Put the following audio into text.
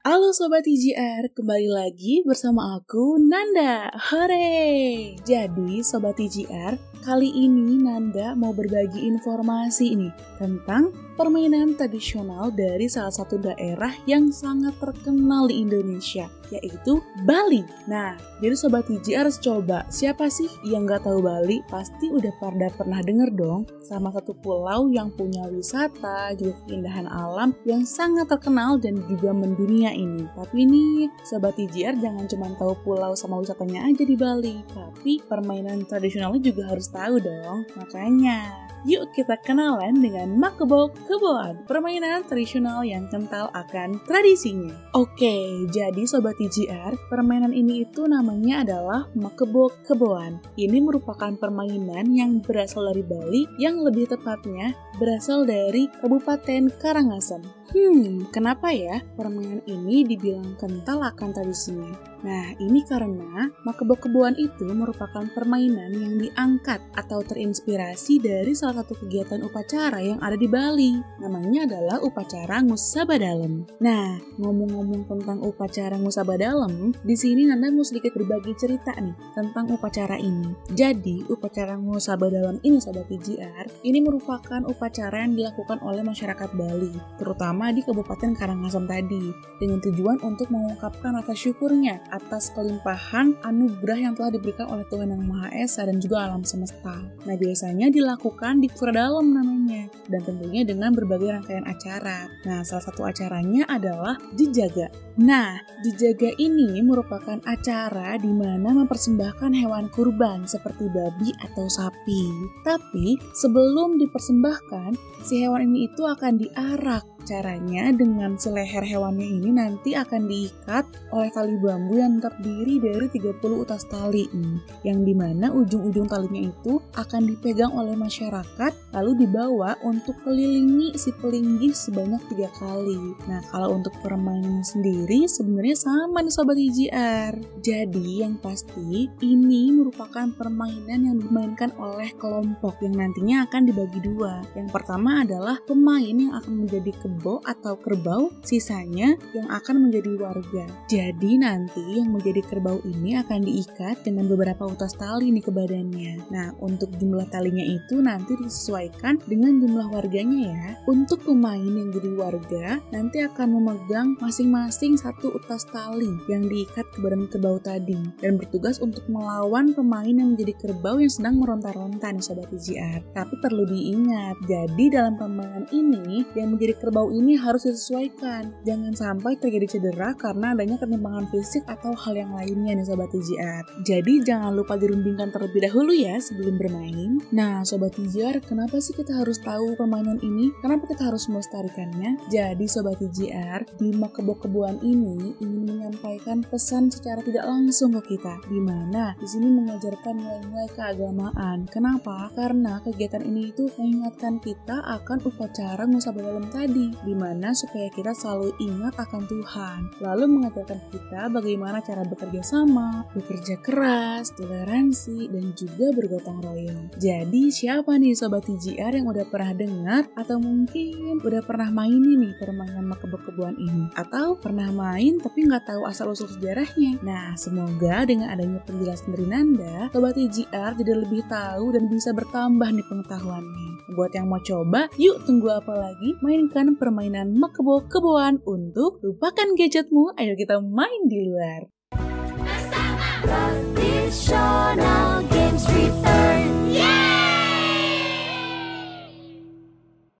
Halo Sobat TGR, kembali lagi bersama aku Nanda. Hore! Jadi Sobat TGR, kali ini Nanda mau berbagi informasi ini tentang permainan tradisional dari salah satu daerah yang sangat terkenal di Indonesia, yaitu Bali. Nah, jadi Sobat TGR harus coba, siapa sih yang nggak tahu Bali? Pasti udah pada pernah denger dong, sama satu pulau yang punya wisata, juga keindahan alam yang sangat terkenal dan juga mendunia ini. Tapi ini Sobat TGR jangan cuma tahu pulau sama wisatanya aja di Bali, tapi permainan tradisionalnya juga harus tahu dong. Makanya, yuk kita kenalan dengan Makebo Keboan, permainan tradisional yang kental akan tradisinya. Oke, jadi Sobat TGR, permainan ini itu namanya adalah Makebo Keboan. Ini merupakan permainan yang berasal dari Bali, yang lebih tepatnya berasal dari Kabupaten Karangasem. Hmm, kenapa ya permainan ini dibilang kental akan tradisinya? Nah, ini karena makebo-keboan itu merupakan permainan yang diangkat atau terinspirasi dari salah satu kegiatan upacara yang ada di Bali. Namanya adalah upacara Ngusabadalem. Nah, ngomong-ngomong tentang upacara Ngusabadalem, di sini Nanda mau sedikit berbagi cerita nih tentang upacara ini. Jadi, upacara Ngusabadalem ini Sobat PGR, ini merupakan upacara yang dilakukan oleh masyarakat Bali, terutama di Kabupaten Karangasem tadi, dengan tujuan untuk mengungkapkan rasa syukurnya atas kelimpahan anugerah yang telah diberikan oleh Tuhan Yang Maha Esa dan juga alam semesta. Nah, biasanya dilakukan di Pura Dalam namanya, dan tentunya dengan berbagai rangkaian acara. Nah, salah satu acaranya adalah Dijaga. Nah, Dijaga ini merupakan acara di mana mempersembahkan hewan kurban seperti babi atau sapi. Tapi, sebelum dipersembahkan, si hewan ini itu akan diarak Caranya dengan seleher hewannya ini nanti akan diikat oleh tali bambu yang terdiri dari 30 utas tali nih, yang di mana ujung-ujung talinya itu akan dipegang oleh masyarakat lalu dibawa untuk kelilingi si pelinggih sebanyak tiga kali. Nah kalau untuk permainan sendiri sebenarnya sama nih sobat IGR. Jadi yang pasti ini merupakan permainan yang dimainkan oleh kelompok yang nantinya akan dibagi dua. Yang pertama adalah pemain yang akan menjadi kebo atau kerbau, sisanya yang akan menjadi warga. Jadi nanti yang menjadi kerbau ini akan diikat dengan beberapa utas tali nih ke badannya. Nah, untuk jumlah talinya itu nanti disesuaikan dengan jumlah warganya ya. Untuk pemain yang jadi warga, nanti akan memegang masing-masing satu utas tali yang diikat ke badan kerbau tadi dan bertugas untuk melawan pemain yang menjadi kerbau yang sedang meronta-ronta nih sobat IGR. Tapi perlu diingat, jadi dalam permainan ini yang menjadi kerbau kerbau ini harus disesuaikan. Jangan sampai terjadi cedera karena adanya ketimpangan fisik atau hal yang lainnya nih Sobat TJR. Jadi jangan lupa dirundingkan terlebih dahulu ya sebelum bermain. Nah Sobat TJR, kenapa sih kita harus tahu permainan ini? Kenapa kita harus melestarikannya? Jadi Sobat TJR, di makebo-keboan ini ingin menyampaikan pesan secara tidak langsung ke kita. Di mana di sini mengajarkan nilai-nilai keagamaan. Kenapa? Karena kegiatan ini itu mengingatkan kita akan upacara dalam tadi di mana supaya kita selalu ingat akan Tuhan, lalu mengajarkan kita bagaimana cara bekerja sama, bekerja keras, toleransi, dan juga bergotong royong. Jadi siapa nih Sobat TGR yang udah pernah dengar atau mungkin udah pernah main nih permainan makebo-keboan ini? Atau pernah main tapi nggak tahu asal-usul sejarahnya? Nah, semoga dengan adanya penjelasan dari Nanda, Sobat TGR jadi lebih tahu dan bisa bertambah nih pengetahuannya. Buat yang mau coba, yuk tunggu apa lagi? Mainkan permainan makebo-keboan untuk lupakan gadgetmu, ayo kita main di luar.